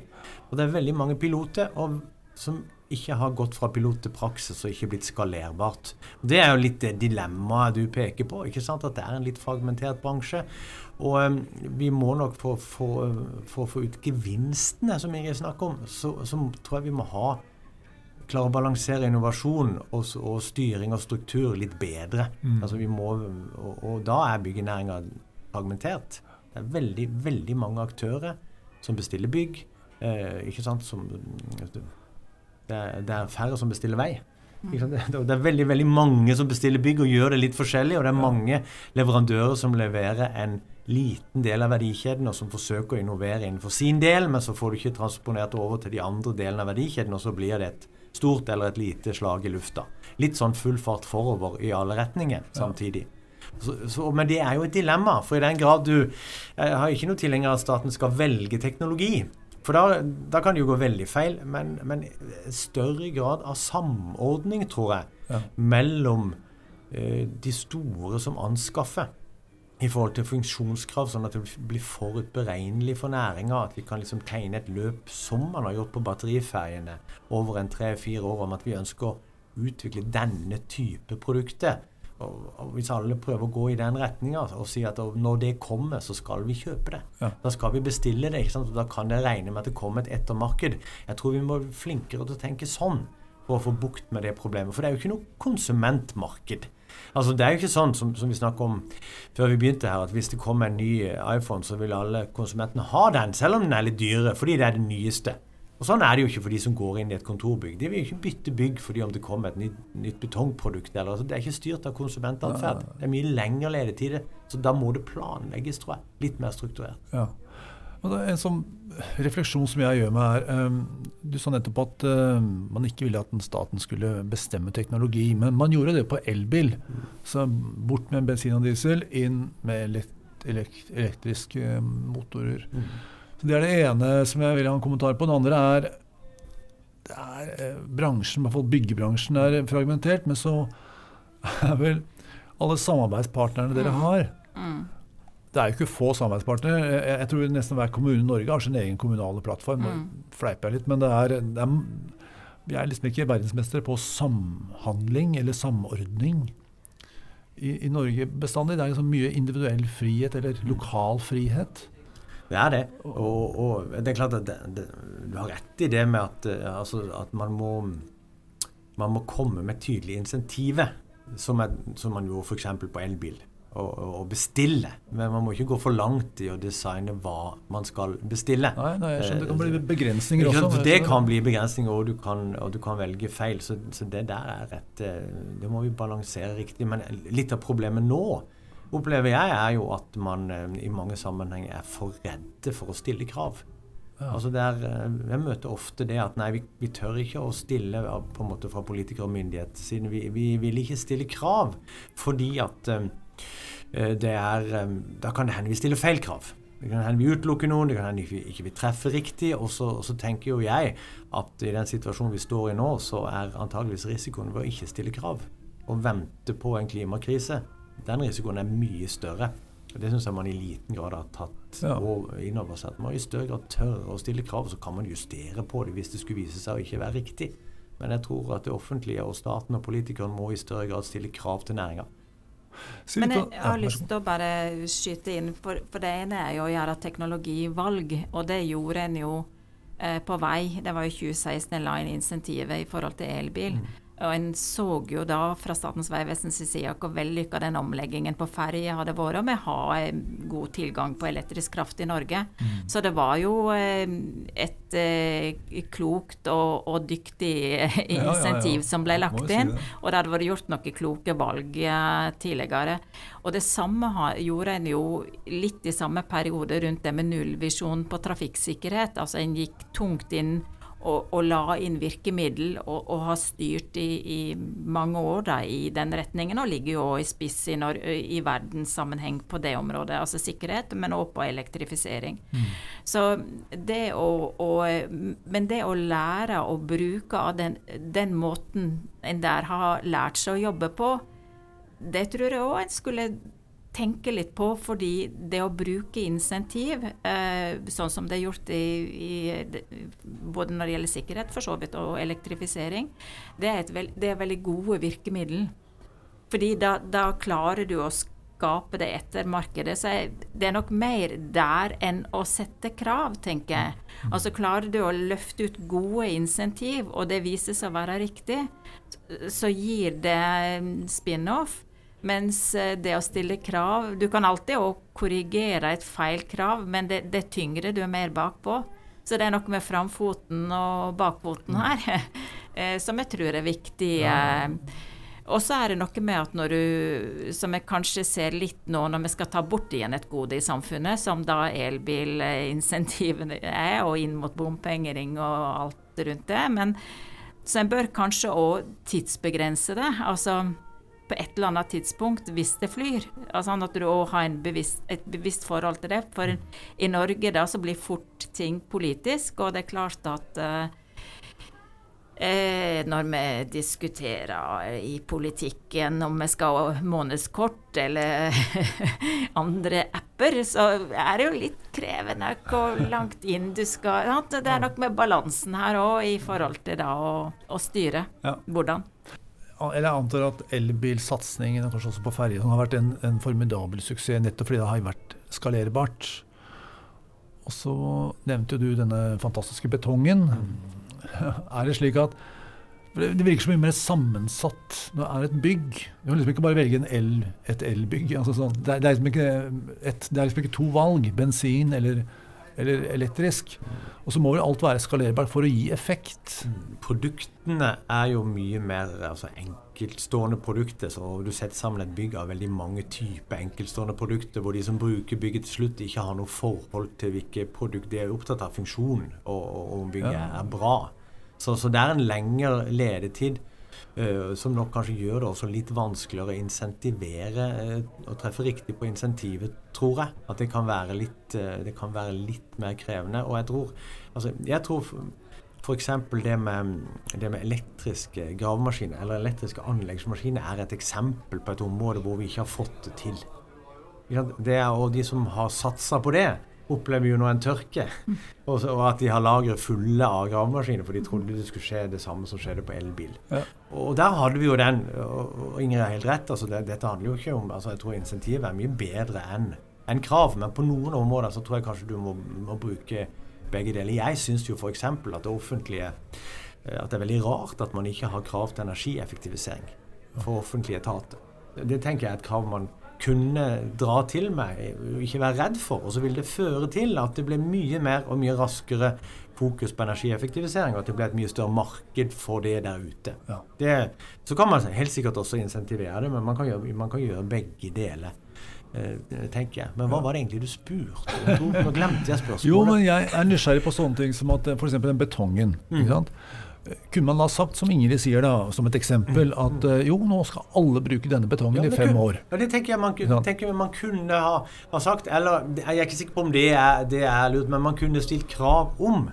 Og det er veldig mange piloter og, som ikke har gått fra pilot til praksis og ikke blitt skalerbart. Det er jo litt det dilemmaet du peker på. ikke sant? At det er en litt fragmentert bransje. Og um, vi må nok for, å få ut gevinstene som Ingrid snakker om, så, så, tror jeg vi må ha klare å balansere innovasjon og, og, styring og struktur litt bedre. Mm. Altså vi må, og, og da er byggenæringa fragmentert. Det er veldig, veldig mange aktører som bestiller bygg. Eh, ikke sant? Som, det, er, det er færre som bestiller vei. Det er veldig veldig mange som bestiller bygg og gjør det litt forskjellig. Og det er mange leverandører som leverer en liten del av verdikjeden, og som forsøker å innovere innenfor sin del, men så får du ikke transponert over til de andre delene av verdikjeden, og så blir det et stort eller et lite slag i lufta. Litt sånn full fart forover i alle retninger samtidig. Så, så, men det er jo et dilemma. For i den grad du Jeg har ikke noe tilhenger av at staten skal velge teknologi. For da, da, kan det jo gå veldig feil. Men, men større grad av samordning, tror jeg, ja. mellom eh, de store som anskaffer i forhold til funksjonskrav, sånn at det blir forutberegnelig for næringa. At vi kan liksom tegne et løp som man har gjort på batteriferjene over en tre-fire år, om at vi ønsker å utvikle denne type produkter. Og, og Hvis alle prøver å gå i den retninga og si at når det kommer, så skal vi kjøpe det. Ja. Da skal vi bestille det. ikke sant? Og Da kan det regne med at det kommer et ettermarked. Jeg tror vi må bli flinkere til å tenke sånn for å få bukt med det problemet. For det er jo ikke noe konsumentmarked. Altså Det er jo ikke sånn som, som vi snakket om før vi begynte her, at hvis det kommer en ny iPhone, så vil alle konsumentene ha den, selv om den er litt dyre, fordi det er det nyeste. Og Sånn er det jo ikke for de som går inn i et kontorbygg. De vil jo ikke bytte bygg fordi om det kommer et nytt, nytt betongprodukt. Eller, altså, det er ikke styrt av konsumentatferd. Det er mye lengre ledetid. Så da må det planlegges, tror jeg. Litt mer strukturert. Ja. En sånn refleksjon som jeg gjør meg her. Um, du sa nettopp at uh, man ikke ville at staten skulle bestemme teknologi. Men man gjorde det på elbil. Så bort med bensin og diesel, inn med elekt elektriske motorer. Mm. Så Det er det ene som jeg vil ha en kommentar på. Det andre er, det er uh, bransjen, i hvert fall byggebransjen, er fragmentert. Men så er vel alle samarbeidspartnerne dere mm. har mm det er jo ikke få samarbeidspartnere. Jeg, jeg, tror nesten hver kommune i Norge har sin egen kommunale plattform. Mm. fleiper jeg litt, men det er, det er, vi er liksom ikke verdensmestere på samhandling eller samordning i, i Norge bestandig. Det er liksom mye individuell frihet eller lokal frihet. Det er det. Og, og det er klart at det, det, du har rett i det med at, eh, altså, at man, må, man må komme med tydelige insentiver, som, er, som man gjorde f.eks. på elbil å, bestille. Men man må ikke gå for langt i å designe hva man skal bestille. Nei, nei jeg skjønner Det kan bli begrensninger også. Det kan bli begrensninger, og du kan, og du kan velge feil. Så, så, det der er rett eh, Det må vi balansere riktig. Men litt av problemet nå opplever jeg er jo at man eh, i mange sammenhenger er for redde for å stille krav. Ja. Altså der, eh, Jeg møter ofte det at nei, vi, vi, tør ikke å stille på en måte fra politikere og myndighet, siden vi, vi vil ikke stille krav. Fordi at Eh, det er, um, da kan det hende vi stiller feil krav. Det kan hende vi utelukker noen, det kan hende vi ikke vi treffer riktig. Og så, og så, tenker jo jeg at i den situasjonen vi står i nå, så er antageligvis risikoen ved å ikke stille krav og vente på en klimakrise, den risikoen er mye større. Og Det syns jeg man i liten grad har tatt ja. inn over seg. At man i større grad tør å stille krav, så kan man justere på det hvis det skulle vise seg å ikke være riktig. Men jeg tror at det offentlige og staten og politikerne må i større grad stille krav til næringa. Men jeg, jeg har lyst til å bare skyte inn, for, for, det ene er jo å gjøre teknologivalg. Og det gjorde en jo eh, på vei. Det var jo 2016 en la inn insentivet i forhold til elbil. Mm. Og en så jo da fra Statens vegvesens side hvor vellykka den omleggingen på ferje hadde vært, og vi har god tilgang på elektrisk kraft i Norge. Mm. Så det var jo eh, et eh, klokt og, og dyktig insentiv ja, ja, ja. som ble lagt inn. Og det hadde vært gjort noen kloke valg eh, tidligere. Og det samme gjorde en jo litt i samme periode rundt det med nullvisjon på trafikksikkerhet. Altså en gikk tungt inn og, og, la inn virkemiddel og, og har styrt i, i, mange år da, i den retningen, og ligger jo i spiss i, i verdenssammenheng på det området. Altså sikkerhet, men også på elektrifisering. Mm. Så det å, å, men det å lære å bruke av den, den måten en der har lært seg å jobbe på, det tror jeg òg en skulle tenke litt på, fordi det å bruke insentiv, eh, sånn som det er gjort i, i, både når det gjelder sikkerhet for så vidt, og elektrifisering, det er, veld, det er veldig gode virkemiddel. Fordi da, da, klarer du å skape det etter markedet. Så det er nok mer der enn å sette krav, tenker jeg. Altså Klarer du å løfte ut gode insentiv, og det viser seg å være riktig, så gir det spin-off. Mens eh, det å stille krav Du kan alltid òg korrigere et feil krav, men det, det, er tyngre, du er mer bakpå. Så det er noe med framfoten og bakfoten mm. her eh, som jeg tror er viktig. Ja. Eh. Og så er det noe med at når du, som jeg kanskje ser litt nå når vi skal ta bort igjen et gode i samfunnet, som da elbilinsentivene er, og inn mot bompengering og alt rundt det. Men så en bør kanskje òg tidsbegrense det. Altså på et eller annet tidspunkt hvis det flyr. Altså At du òg har bevisst, et bevisst forhold til det. For i Norge da så blir fort ting politisk, og det er klart at eh, eh når vi diskuterer i politikken om vi skal ha månedskort eller andre apper, så er det jo litt krevende hvor langt inn du skal Det er nok med balansen her òg i forhold til da å, å styre. Ja. Hvordan eller jeg antar at elbilsatsingen og kanskje også på ferje har vært en, en, formidabel suksess nettopp fordi det har vært skalerbart. Og så nevnte jo du denne fantastiske betongen. Er det slik at Det virker så mye mer sammensatt det er et bygg. Du kan liksom ikke bare velge el, et elbygg. Altså sånn. det, er, det, er det, er liksom ikke to valg. Bensin eller eller elektrisk. Og så må vel alt være skalerbart for å gi effekt. Produktene er jo mye mer altså enkeltstående produkter. Så du setter sammen et bygg av veldig mange typer enkeltstående produkter, hvor de som bruker bygget til slutt, ikke har noe forhold til hvilke produkt de er opptatt av funksjon, og, og om bygget ja. er bra. Så, så det er en lengre ledetid. Uh, som nok kanskje gjør det også litt vanskeligere å insentivere og treffe riktig på insentivet, tror jeg. At det kan være litt, det kan være litt mer krevende. Og jeg tror, altså, jeg tror f.eks. Det, med, det med elektriske gravemaskiner eller elektriske anleggsmaskiner er et eksempel på et område hvor vi ikke har fått det til. Det er, og de som har satsa på det, opplever jo nå en tørke. Og, så, og at de har lagre fulle av gravemaskiner, for de trodde det skulle skje det samme som skjedde på elbil. Ja. Og der hadde vi jo den, og Ingrid har helt rett, altså det, dette handler jo ikke om altså Jeg tror insentivet er mye bedre enn en krav, men på noen områder så tror jeg kanskje du må, må bruke begge deler. Jeg syns jo f.eks. at det offentlige eh, at det er veldig rart at man ikke har krav til energieffektivisering for offentlige etater. Det tenker jeg er et krav man kunne dra til meg, ikke være redd for. Og så vil det føre til at det blir mye mer og mye raskere fokus på energieffektivisering, og at det blir et mye større marked for det der ute. Ja. Det, så kan man helt sikkert også insentivere det, men man kan gjøre, man kan gjøre begge deler. Eh, tenker jeg. Men hva var det egentlig du spurte? Nå glemte jeg spørsmålet. Jo, men Jeg er nysgjerrig på sånne ting som at f.eks. den betongen. Mm. ikke sant? Kunne man da sagt, som Ingrid sier da, som et eksempel, at eh, jo, nå skal alle bruke denne betongen i fem år? Ja, det tenker jeg man, tenker man kunne ha, ha sagt. Eller jeg er ikke sikker på om det er, det er lurt, men man kunne stilt krav om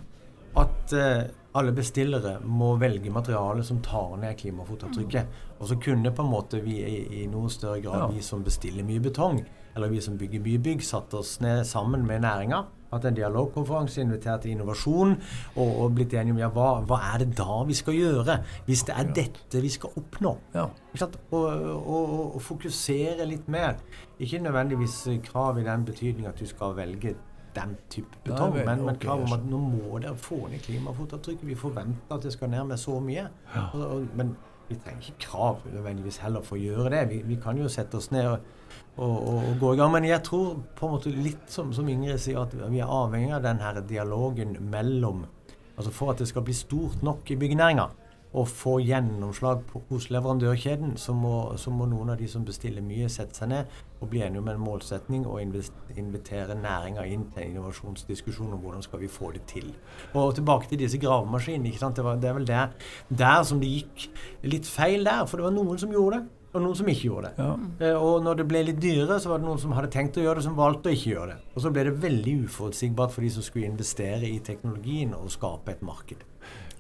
at uh, alle bestillere må velge materiale som tar ned klimafotavtrykket. Og så kunne på en måte vi i, i noe større grad, Ja. vi som bestiller mye betong, eller vi som bygger mye bygg, satt oss ned sammen med næringa. Hatt en dialogkonferanse, invitert til innovasjon og, og blitt enige om ja, hva, hva er det da vi skal gjøre, hvis det er dette vi skal oppnå. Ja. Og, og, og, fokusere litt mer. Ikke nødvendigvis krav i den betydning at du skal velge den type betong, men, men krav om at nå må dere få ned klimafotavtrykket. Vi forventer at det skal ned med så mye. Og, men vi trenger ikke krav nødvendigvis heller for å gjøre det. Vi, vi kan jo sette oss ned og, og, og, og gå i gang. Men jeg tror på en måte litt som, som Ingrid sier, at vi er avhengig av den her dialogen mellom Altså for at det skal bli stort nok i byggenæringa og få gjennomslag på, hos leverandørkjeden, så må, så må noen av de som bestiller mye, sette seg ned og bli enige om en målsetning og invitere næringa inn til en innovasjonsdiskusjon om hvordan skal vi få det til. Og tilbake til disse gravemaskinene. Det, var, det er vel der, der som det gikk litt feil der. For det var noen som gjorde det, og noen som ikke gjorde det. Ja. Eh, Og når det ble litt dyrere, så var det noen som hadde tenkt å gjøre det, som valgte å ikke gjøre det. Og så ble det veldig uforutsigbart for de som skulle investere i teknologien og skape et marked.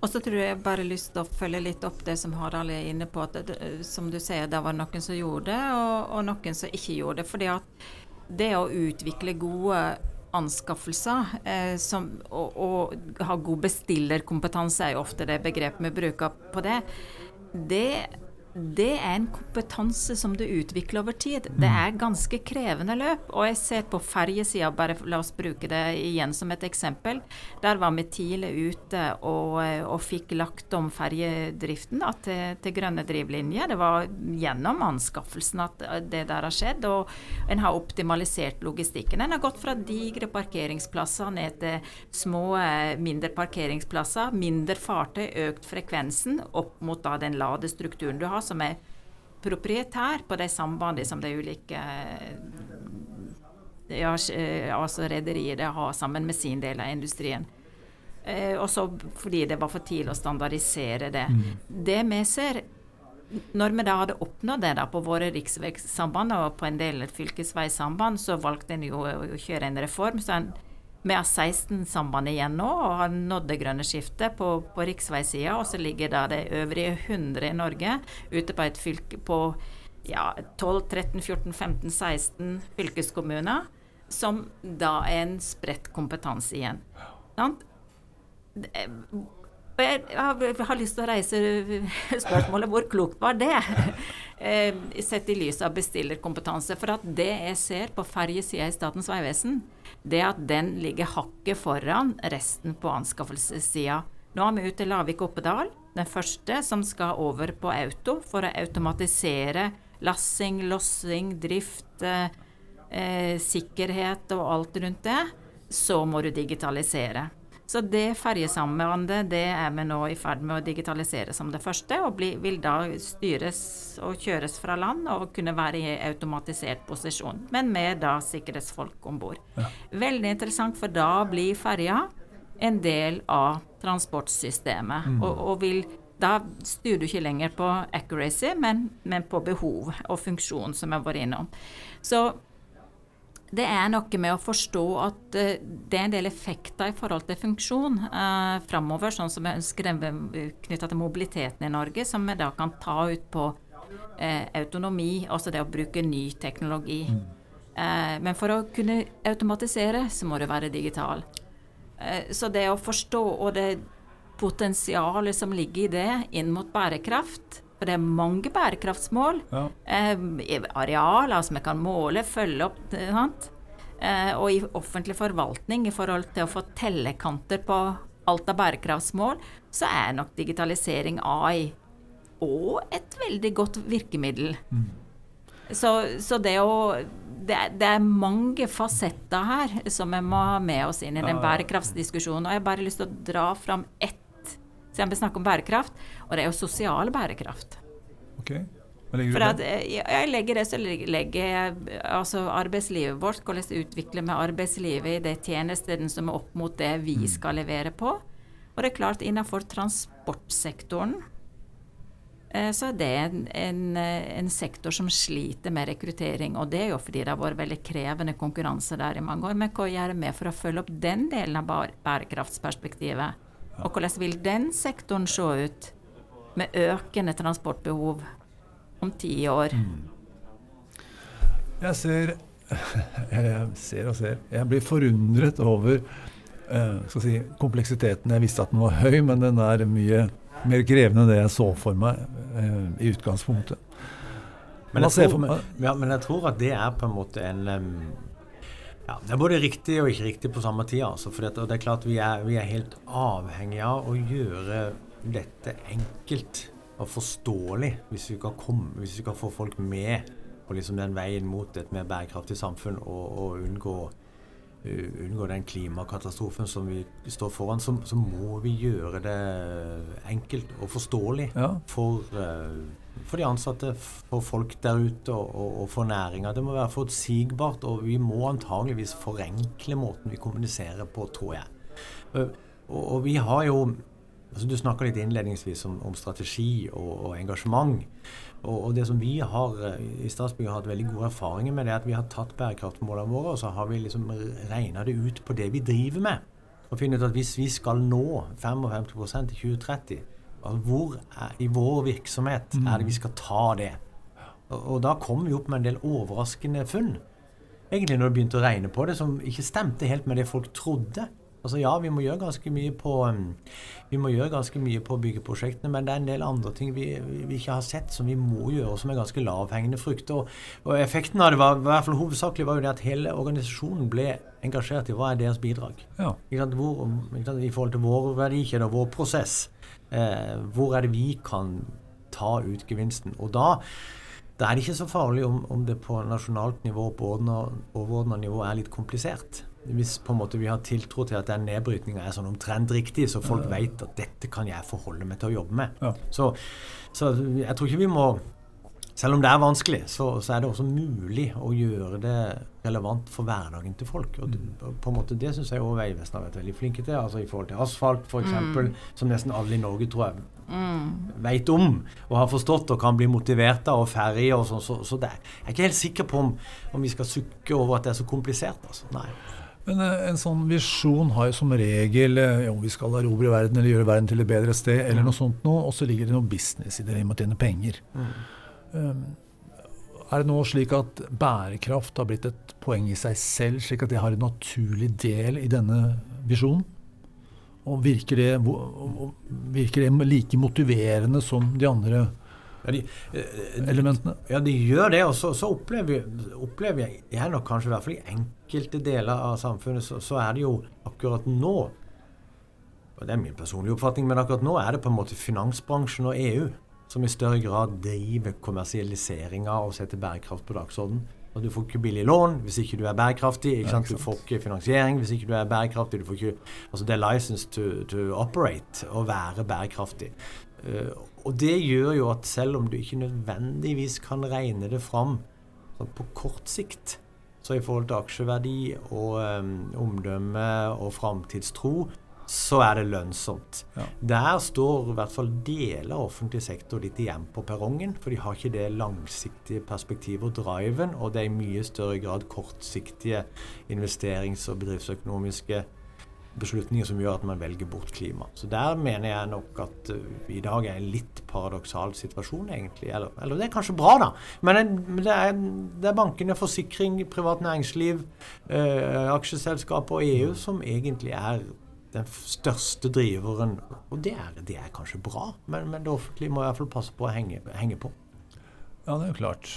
Og så tror jeg bare lyst til å følge litt opp det som Harald er inne på. at det, Som du sier, det var noen som gjorde det, og, og noen som ikke gjorde det. fordi at det å utvikle gode anskaffelser eh, som, og, og ha god bestillerkompetanse, er jo ofte det begrepet vi bruker på det. Det det er en kompetanse som du utvikler over tid. Det er ganske krevende løp. Og jeg ser på ferjesida, bare la oss bruke det igjen som et eksempel. Der var vi tidlig ute og, og fikk lagt om ferjedriften da, til, til grønne drivlinjer. Det var gjennom anskaffelsen at det der har skjedd. Og en har optimalisert logistikken. En har gått fra digre parkeringsplasser ned til små, eh, mindre parkeringsplasser. Mindre fartøy, økt frekvensen opp mot da den ladestrukturen du har som er proprietær på de sambandene som de ulike ja, eh, altså rederiene har sammen med sin del av industrien. Eh, også fordi det var for tidlig å standardisere det. Det vi ser når vi da hadde oppnådd det da på våre riksveisamband og på en del fylkesveisamband, så valgte en jo å kjøre en reform. så en vi har 16 samband igjen nå og har nådd det grønne skiftet på, på riksveisida. Og så ligger det øvrige 100 i Norge ute på et fylke på ja, 12, 13, 14, 15, 16 fylkeskommuner. Som da er en spredt kompetanse igjen. Sant? Jeg har lyst til å reise spørsmålet hvor klokt var det? Eh, Sett i lys av bestillerkompetanse. For at det jeg ser på ferjesida i Statens vegvesen, det at den ligger hakket foran resten på anskaffelsessida. Nå er vi ute i Lavik-Oppedal, den første som skal over på auto for å automatisere lassing, lossing, drift, eh, eh, sikkerhet og alt rundt det. Så må du digitalisere. Så det ferjesambandet det er vi nå i ferd med å digitalisere som det første, og bli, vil da styres og kjøres fra land og kunne være i automatisert posisjon, men med da sikkerhetsfolk om bord. Veldig interessant, for da blir ferja en del av transportsystemet. Og, og vil da styrer du ikke lenger på accuracy, men, men på behov og funksjon, som jeg var innom. Så det er noe med å forstå at eh, det er en del effekter i forhold til funksjon eh, framover, sånn som jeg ønsker knytta til mobiliteten i Norge, som vi da kan ta ut på eh, autonomi, altså det å bruke ny teknologi. Eh, men for å kunne automatisere, så må du være digital. Eh, så det å forstå og det potensialet som ligger i det inn mot bærekraft For det er mange bærekraftsmål. Ja. Eh, arealer som vi kan måle, følge opp. eh, Sant? Eh, og i offentlig forvaltning i forhold til å få tellekanter på alt av bærekraftsmål, så er nok digitalisering AI og et veldig godt virkemiddel. Så, så det å det, er- det er mange fasetter her som vi må ha med oss inn i den bærekraftsdiskusjonen. Og jeg har bare lyst til å dra fram ett, siden vi snakker om bærekraft, og det er jo sosial bærekraft. Ok. Hva legger du For at eh, jeg legger det, så legger jeg altså arbeidslivet vårt, hvordan utvikler vi arbeidslivet i de tjenestene som er opp mot det vi skal levere på. Og det er klart, innenfor transportsektoren eh, så er det en, en, en, sektor som sliter med rekruttering. Og det er jo fordi det har vært veldig krevende konkurranse der i mange år. Men hva gjør vi for å følge opp den delen av bærekraftsperspektivet? Og hvordan vil den sektoren se ut med økende transportbehov om ti år? Mm. Jeg ser Jeg ser og ser. Jeg blir forundret over uh, si, kompleksiteten. Jeg visste at den var høy, men den er mye mer krevende enn det jeg så for meg uh, i utgangspunktet. Men jeg, tror, ja, men jeg, tror, at det er på en måte en um, ja, Det er både riktig og ikke riktig på samme tid. Altså, for det, det er klart vi er, vi er helt avhengige av å gjøre dette enkelt og forståelig hvis vi kan, komme, hvis vi kan få folk med på liksom den veien mot et mer bærekraftig samfunn og, og unngå, unngå, den klimakatastrofen som vi står foran, så, så, må vi gjøre det enkelt og forståelig ja. for, uh, for, de ansatte, for folk der ute og, og, og for næringa. Det må være forutsigbart, og vi må antageligvis forenkle måten vi kommuniserer på, tror jeg. Uh, og, vi har jo altså Du snakka litt innledningsvis om, om strategi og, engasjement. Og, og, det som vi har eh, i Statsbygg har hatt veldig gode erfaringer med, det er at vi har tatt bærekraftmålene våre og så har vi liksom regna det ut på det vi driver med. Og funnet ut at hvis vi skal nå 55% i 2030, altså hvor er, i vår virksomhet er det vi skal ta det? Og, og da kommer vi opp med en del overraskende funn. Egentlig når du begynte å regne på det, som ikke stemte helt med det folk trodde. Altså ja, vi må gjøre ganske mye på um, vi må gjøre ganske mye på byggeprosjektene, men det er en del andre ting vi, vi ikke har sett som vi må gjøre, som er ganske lavhengende frukter. Og, og, effekten av det var i hvert fall hovedsakelig var jo det at hele organisasjonen ble engasjert i hva er deres bidrag. Ja. Hvor, I forhold til vår verdikjede og vår prosess. Eh, hvor er det vi kan ta ut gevinsten? Og da da er det ikke så farlig om, om det på nasjonalt nivå på overordna nivå er litt komplisert hvis på en måte vi har tiltro til at den nedbrytninga er sånn omtrent riktig, så folk vet at dette kan jeg forholde meg til å jobbe med. Ja. Så, så, jeg tror ikke vi må Selv om det er vanskelig, så, så, er det også mulig å gjøre det relevant for hverdagen til folk. Og mm. på en måte Det syns jeg også Vegvesenet har vært veldig flinke til. altså I forhold til asfalt, f.eks., mm. som nesten alle i Norge tror jeg mm. vet om og har forstått og kan bli motivert av, og ferdig og sånn. Så, så det, jeg er ikke helt sikker på om, om vi skal sukke over at det er så komplisert. altså. Nei. Men eh, en sånn visjon har jo som regel eh, om vi skal erobre verden eller gjøre verden til et bedre sted, eller noe sånt noe, og så ligger det noe business i det, vi må tjene penger. Mm. Um, er det nå slik at bærekraft har blitt et poeng i seg selv, slik at det har en naturlig del i denne visjonen? Og virker det, virker det like motiverende som de andre ja, de, eh, elementene? Ja, de gjør det. Og så, så opplever, opplever, jeg nok kanskje i hvert fall i enkelte deler av samfunnet, så, så, er det jo akkurat nå og Det er min personlige oppfatning, men akkurat nå er det på en måte finansbransjen og EU som i større grad driver kommersialiseringa og setter bærekraft på dagsordenen. Og Du får ikke billig lån hvis ikke du er bærekraftig. Ikke sant? Du får ikke finansiering hvis ikke du er bærekraftig. Du får ikke, altså Det er license to, to operate å være bærekraftig. Uh, og det gjør jo at selv om du ikke nødvendigvis kan regne det fram på kort sikt, så i forhold til aksjeverdi og um, omdømme og framtidstro, så er det lønnsomt. Ja. Der står i hvert fall deler av offentlig sektor litt igjen på perrongen. For de har ikke det langsiktige perspektivet og driven, og det er i mye større grad kortsiktige investerings- og bedriftsøkonomiske beslutninger som gjør at man velger bort klima. Så der mener jeg nok at uh, vi i dag er en litt paradoksal situasjon, egentlig. Eller, eller, det er kanskje bra, da. Men det er, det er bankene, forsikring, privat næringsliv, eh, aksjeselskap og EU som egentlig er den største driveren. Og det er, det er kanskje bra, men, men, det offentlige må i hvert fall passe på å henge, henge på. Ja, det er jo klart.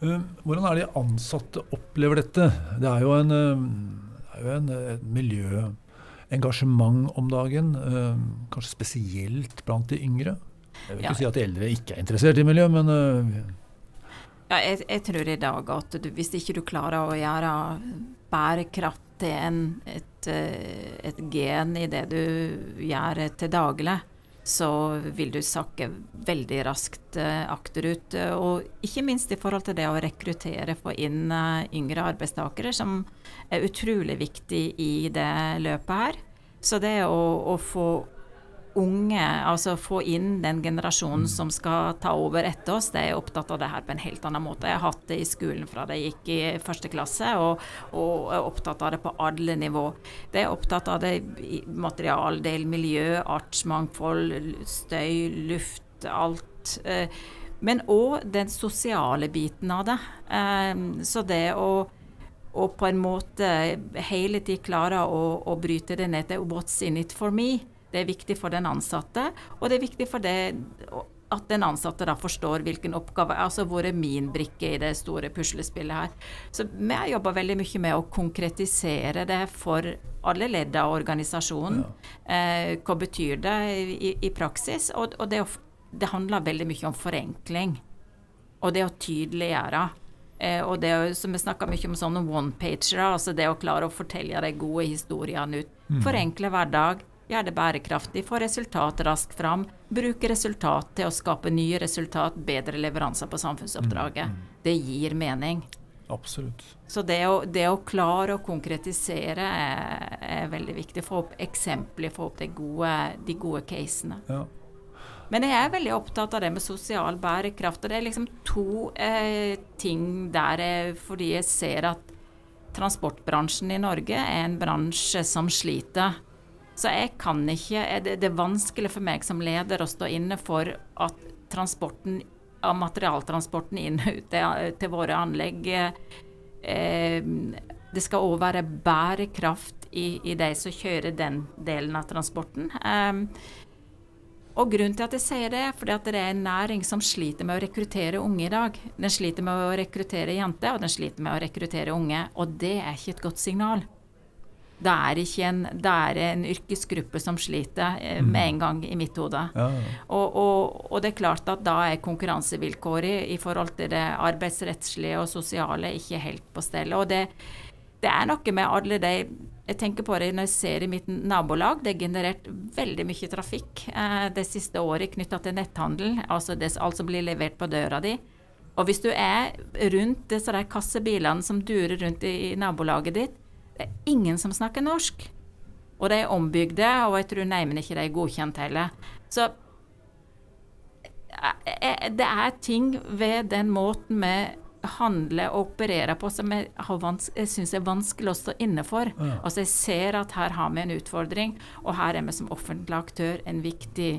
Uh, hvordan er det de ansatte opplever dette? Det er jo en uh, er jo en, et miljøengasjement om dagen. Uh, kanskje spesielt blant de yngre. Jeg vil ikke ja. si at de eldre ikke er interessert i miljø, men uh, ja, jeg, jeg, tror i dag at du, hvis ikke du klarer å gjøre bærekraft til en, et, eh, et, gen i det du gjør til daglig, så vil du sakke veldig raskt uh, akterut. Og ikke minst i forhold til det å rekruttere, få inn uh, yngre arbeidstakere, som er utrolig viktig i det løpet her. Så det å, å få unge, altså få inn den generasjonen mm. som skal ta over etter oss, det er opptatt av det her på en helt annen måte. Jeg har hatt det i skolen fra da jeg gikk i første klasse, og, og er opptatt av det på alle nivå. Det er opptatt av det i materialdel, miljø, artsmangfold, støy, luft, alt. Eh, men òg den sosiale biten av det. Eh, så det å og på en måte hele tiden klare å, å bryte det ned til 'what's in it for me'. Det er viktig for den ansatte, og det er viktig for det at den ansatte da forstår hvilken oppgave Altså hvor er min brikke i det store puslespillet her. Så vi har jobba veldig mye med å konkretisere det for alle ledd av organisasjonen. Ja. Eh, hva betyr det i, i praksis? Og, og det, det handler veldig mye om forenkling. Og det å tydeliggjøre. Eh, og det som vi snakka mye om sånne one-pagere, altså det å klare å fortelle de gode historiene ut. Mm. Forenkle hverdag, gjøre det bærekraftig, få resultat raskt fram. Bruke resultat til å skape nye resultat, bedre leveranser på samfunnsoppdraget. Mm. Mm. Det gir mening. Absolutt. Så det å, det å klare å konkretisere er, er, veldig viktig. Få opp eksempler, få opp de gode, de gode casene. Ja. Men jeg er veldig opptatt av det med sosial bærekraft. Og det er liksom to eh, ting der jeg, fordi jeg ser at transportbransjen i Norge er en bransje som sliter. Så jeg kan ikke det, det er vanskelig for meg som leder å stå inne for at transporten av materialtransporten inn og ut til, våre anlegg eh, Det skal òg være bærekraft i, i de som kjører den delen av transporten. Eh, og grunnen til at jeg sier det, er fordi at det er en næring som sliter med å rekruttere unge i dag. Den sliter med å rekruttere jenter, og den sliter med å rekruttere unge. Og det er ikke et godt signal. Det er, en, det er en yrkesgruppe som sliter mm. med en gang i mitt hode. Ja. Og, og, og, det er klart at da er konkurransevilkåret i forhold til det arbeidsrettslige og sosiale ikke helt på stell. Og det, det er noe med alle de jeg tenker på det når jeg ser i mitt nabolag. Det er generert veldig mye trafikk eh, det siste året knytta til netthandel. Altså det, alt som blir levert på døra di. Og hvis du er rundt disse kassebilene som durer rundt i, i nabolaget ditt, er ingen som snakker norsk. Og de er ombygde, og jeg tror neimen ikke de er godkjent heller. Så eh, eh, det er ting ved den måten vi handler og opererer på som jeg, jeg syns er vanskelig å stå inne for. Ja. Altså Jeg ser at her har vi en utfordring, og her er vi som offentlig aktør en viktig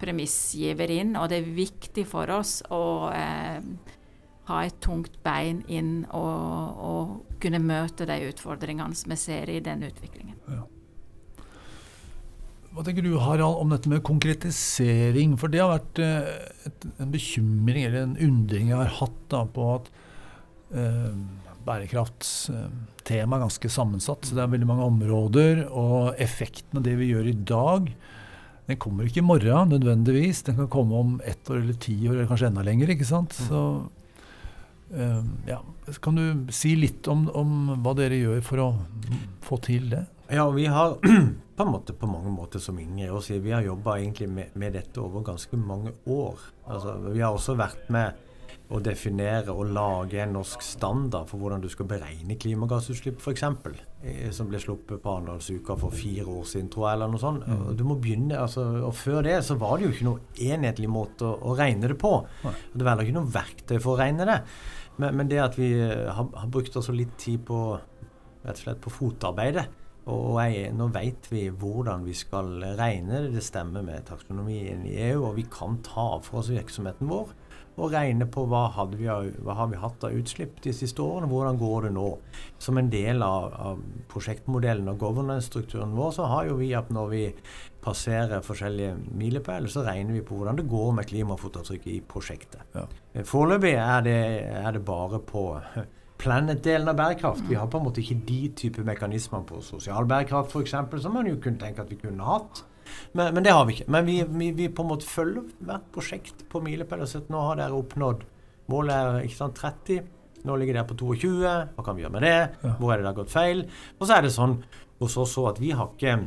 premissgiver inn. Og det er viktig for oss å eh, ha et tungt bein inn og, og, kunne møte de utfordringene som vi ser i den utviklingen. Ja. Hva tenker du Harald, om dette med konkretisering? For det har vært eh, et, en bekymring eller en undring jeg har hatt da, på at eh, bærekraftstemaet er ganske sammensatt. Så det er veldig mange områder. Og effekten av det vi gjør i dag, den kommer ikke i morgen nødvendigvis. Den kan komme om ett år eller ti år, eller kanskje enda lenger. ikke sant? Mm. Så ja, Kan du si litt om, om hva dere gjør for å få til det? Ja, vi har på måte på mange måter som Ingrid også sier, vi har jobba med, med, dette over ganske mange år. Altså, vi har også vært med å definere og lage en norsk standard for hvordan du skal beregne klimagassutslipp, f.eks. Som ble sluppet på Arendalsuka for fire år siden, tror jeg, eller noe sånt. Mm. Du må begynne, altså, og Før det så var det jo ikke noe enhetlig måte å, å regne det på. Og det var heller ikke noe verktøy for å regne det. Men, men det at vi har, har brukt også litt tid på rett og slett på fotarbeidet og jeg, nå vet vi hvordan vi skal regne det. Det stemmer med taksonomien i EU, og vi kan ta for oss virksomheten vår og regne på hva, vi, hva har vi hatt av utslipp de siste årene, hvordan går det nå. Som en del av, av prosjektmodellen og governance-strukturen vår, så har jo vi at når vi passerer forskjellige milepæler, så regner vi på hvordan det går med klimafotavtrykket i prosjektet. Ja. Foreløpig er det, er det bare på planet-delen av bærekraft. Vi har på en måte ikke de type mekanismer på sosial bærekraft f.eks. som man jo kunne tenke at vi kunne hatt. Men, men det har vi ikke. Men vi, vi, vi, på en måte følger hvert prosjekt på milepæler. nå har dere oppnådd Målet er ikke sant, 30. Nå ligger dere på 22. Hva kan vi gjøre med det? Hvor er det det har gått feil? Og så er det sånn hos oss at vi har ikke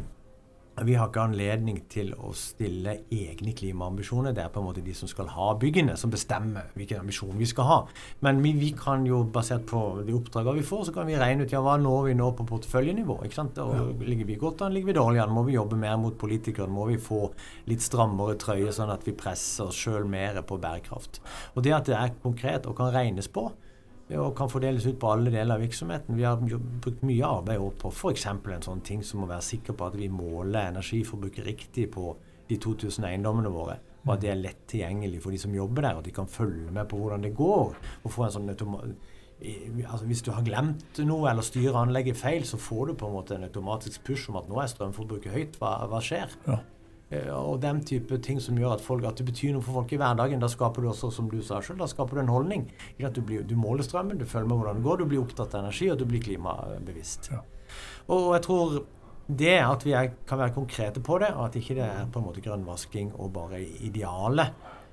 vi har ikke anledning til å stille egne klimaambisjoner. Det er på en måte de som skal ha byggene, som bestemmer hvilken ambisjon vi skal ha. Men vi, vi kan jo, basert på de oppdragene vi får, så kan vi regne ut ja, hva når vi nå på porteføljenivå. ikke sant? Og ja. Ligger vi godt an, ligger vi dårlig an? Må vi jobbe mer mot politikerne? Må vi få litt strammere trøye, sånn at vi presser oss sjøl mer på bærekraft? Og det at det er konkret og kan regnes på, og kan fordeles ut på alle deler av virksomheten. Vi har brukt mye arbeid på f.eks. en sånn ting som å være sikker på at vi måler energiforbruket riktig på de 2000 eiendommene våre. Og at det er lett tilgjengelig for de som jobber der, og at de kan følge med på hvordan det går. og få en sånn altså Hvis du har glemt noe eller styrer anlegget feil, så får du på en måte en automatisk push om at nå er strømforbruket høyt. Hva, hva skjer? Ja. Eh, og den type ting som gjør at, folk, at, det betyr noe for folk i hverdagen. Da skaper du også, som du sa selv, da skaper du en holdning. Du, blir, du, måler strømmen, du følger med hvordan det går, du blir opptatt av energi, og du blir klimabevisst. Ja. Og jeg tror det at vi er, kan være konkrete på det, og at ikke det er på en måte grønnvasking og bare ideale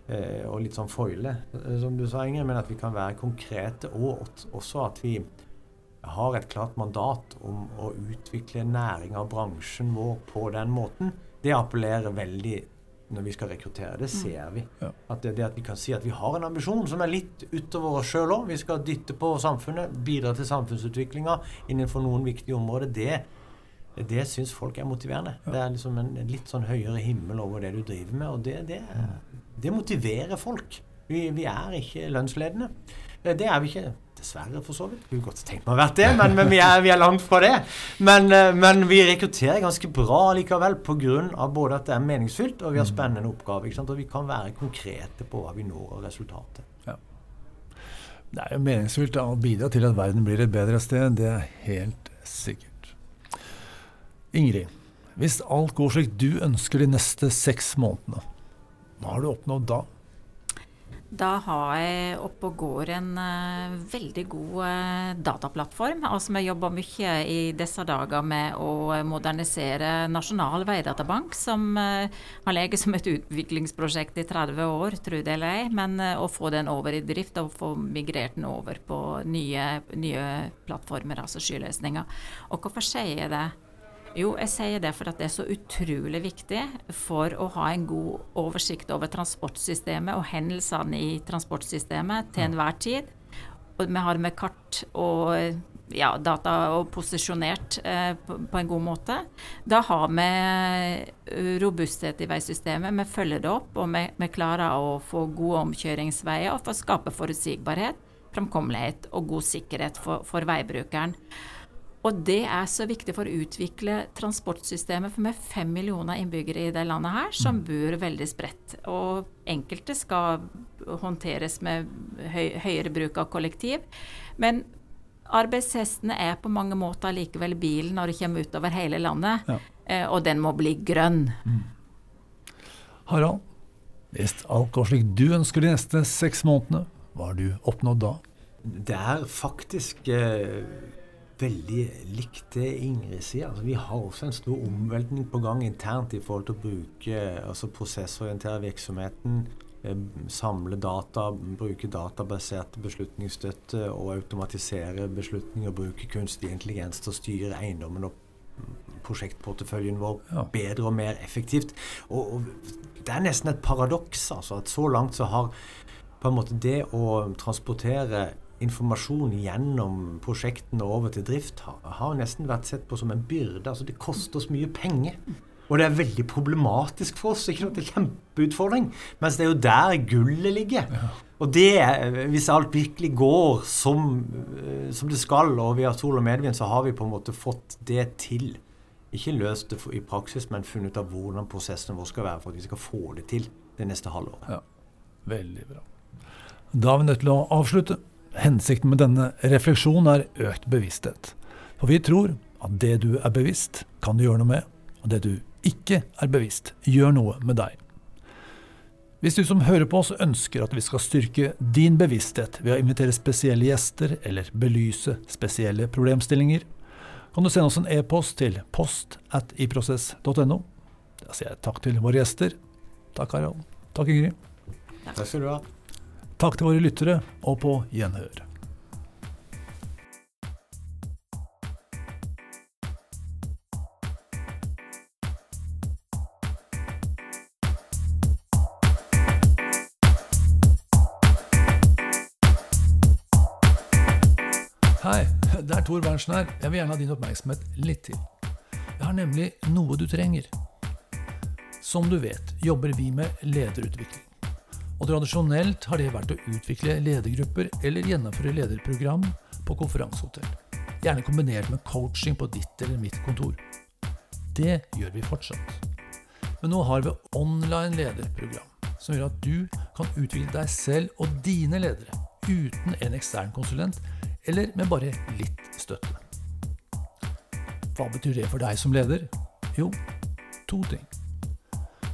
eh, og litt sånn foile, eh, som du sa, Ingrid, men at vi kan være konkrete, og også at vi har et klart mandat om å utvikle næringa og bransjen vår på den måten det appellerer veldig når vi skal rekruttere. Det mm. ser vi. Ja. At det, det, at vi kan si at vi har en ambisjon som er litt utover oss sjøl òg. Vi skal dytte på samfunnet, bidra til samfunnsutviklinga innenfor noen viktige områder. Det, det syns folk er motiverende. Ja. Det er liksom en, en, litt sånn høyere himmel over det du driver med, og det, det, mm. det motiverer folk. Vi, vi, er ikke lønnsledende. Det er vi ikke Dessverre, for så vidt. Kunne godt tenkt meg å vært det, men, men vi, er, vi, er, langt fra det. Men, eh, men vi rekrutterer ganske bra likevel pga. både at det er meningsfylt og vi har mm. spennende oppgaver. Og vi kan være konkrete på hva vi når og resultatet. Ja. Det er jo meningsfylt å bidra til at verden blir et bedre sted. Det er helt sikkert. Ingrid, hvis alt går slik du ønsker de neste seks månedene, hva har du oppnådd da? Da har jeg oppe og går en uh, veldig god uh, dataplattform. Altså Vi jobber mye i disse dager med å modernisere Nasjonal veidatabank, som uh, har ligget som et utviklingsprosjekt i 30 år, tro det eller ei. Men å få den over i drift og få migrert den over på nye, nye plattformer, altså skyløsninger. Og hvorfor sier jeg det? Jo, jeg sier det fordi det er så utrolig viktig for å ha en god oversikt over transportsystemet og hendelsene i transportsystemet til enhver tid. Og vi har med kart og ja, data og posisjonert eh, på, på, en god måte. Da har vi eh, robusthet i veisystemet. Vi følger det opp, og vi, vi klarer å få gode omkjøringsveier og få skape forutsigbarhet, framkommelighet og god sikkerhet for, for veibrukeren. Og det er så viktig for å utvikle transportsystemet, for er fem millioner innbyggere i det landet her som mm. bor veldig spredt. Og enkelte skal håndteres med høy, høyere bruk av kollektiv. Men arbeidshestene er på mange måter likevel bilen når det kommer utover hele landet. Ja. Eh, og den må bli grønn. Mm. Harald, hvis alt går slik du ønsker de neste seks månedene, hva har du oppnådd da? Det er faktisk eh, veldig likt det Ingrid sier. Altså, vi har også en stor omveltning på gang internt i forhold til å bruke altså prosessorientere virksomheten. Eh, samle data, bruke databasert beslutningsstøtte og automatisere beslutninger. Bruke kunstig intelligens til å styre eiendommen og prosjektporteføljen vår ja. bedre og mer effektivt. Og, og, Det er nesten et paradoks altså, at så langt så har på en måte det å transportere informasjon gjennom prosjektene over til drift har, har, nesten vært sett på som en byrde. Altså Det koster oss mye penger. Og det er veldig problematisk for oss. ikke noe, Det er kjempeutfordring. Mens det er jo der gullet ligger. Ja. Og det, hvis alt virkelig går som, eh, som, det skal, og vi har sol og medvind, så har vi på en måte fått det til. Ikke løst det i praksis, men funnet ut av hvordan prosessen vår skal være for at vi skal få det til det neste halvåret. Ja, Veldig bra. Da er vi nødt til å avslutte. Hensikten med denne refleksjonen er økt bevissthet. For vi tror at det du er bevisst, kan du gjøre noe med, og det du ikke er bevisst, gjør noe med deg. Hvis du som hører på oss ønsker at vi skal styrke din bevissthet ved å invitere spesielle gjester eller belyse spesielle problemstillinger, kan du sende oss en e-post til post at iprosess.no. Da sier jeg takk til våre gjester. Takk, Harald. Takk, Ingrid. Takk skal du ha. Takk til våre lyttere, og på gjenhør. Hei, det er Tor Berntsen her. Jeg vil gjerne ha din oppmerksomhet litt til. Jeg har nemlig noe du trenger. Som du vet, jobber vi med lederutvikling. Og tradisjonelt har det vært å utvikle ledergrupper eller gjennomføre lederprogram på konferansehotell. Gjerne kombinert med coaching på ditt eller mitt kontor. Det gjør vi fortsatt. Men nå har vi online lederprogram, som gjør at du kan utvikle deg selv og dine ledere uten en ekstern konsulent, eller med bare litt støtte. Hva betyr det for deg som leder? Jo, to ting.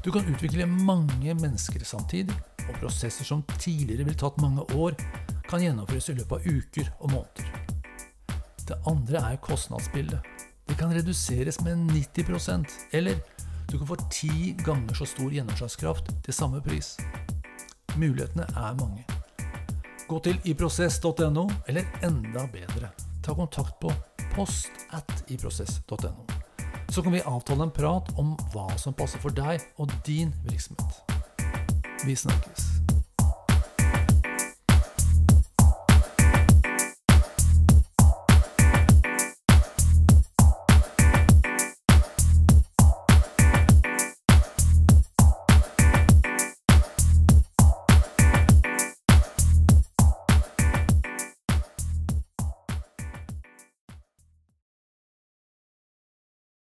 Du kan utvikle mange mennesker samtidig, og prosesser som tidligere ville tatt mange år, kan gjennomføres i løpet av uker og måneder. Det andre er kostnadsbildet. Det kan reduseres med 90% eller du kan få ti ganger så stor gjennomslagskraft til samme pris. Mulighetene er mange. Gå til iprosess.no, eller enda bedre, ta kontakt på post at iprosess.no. Så kan vi avtale en prat om hva som passer for deg og din virksomhet. Vi snakkes.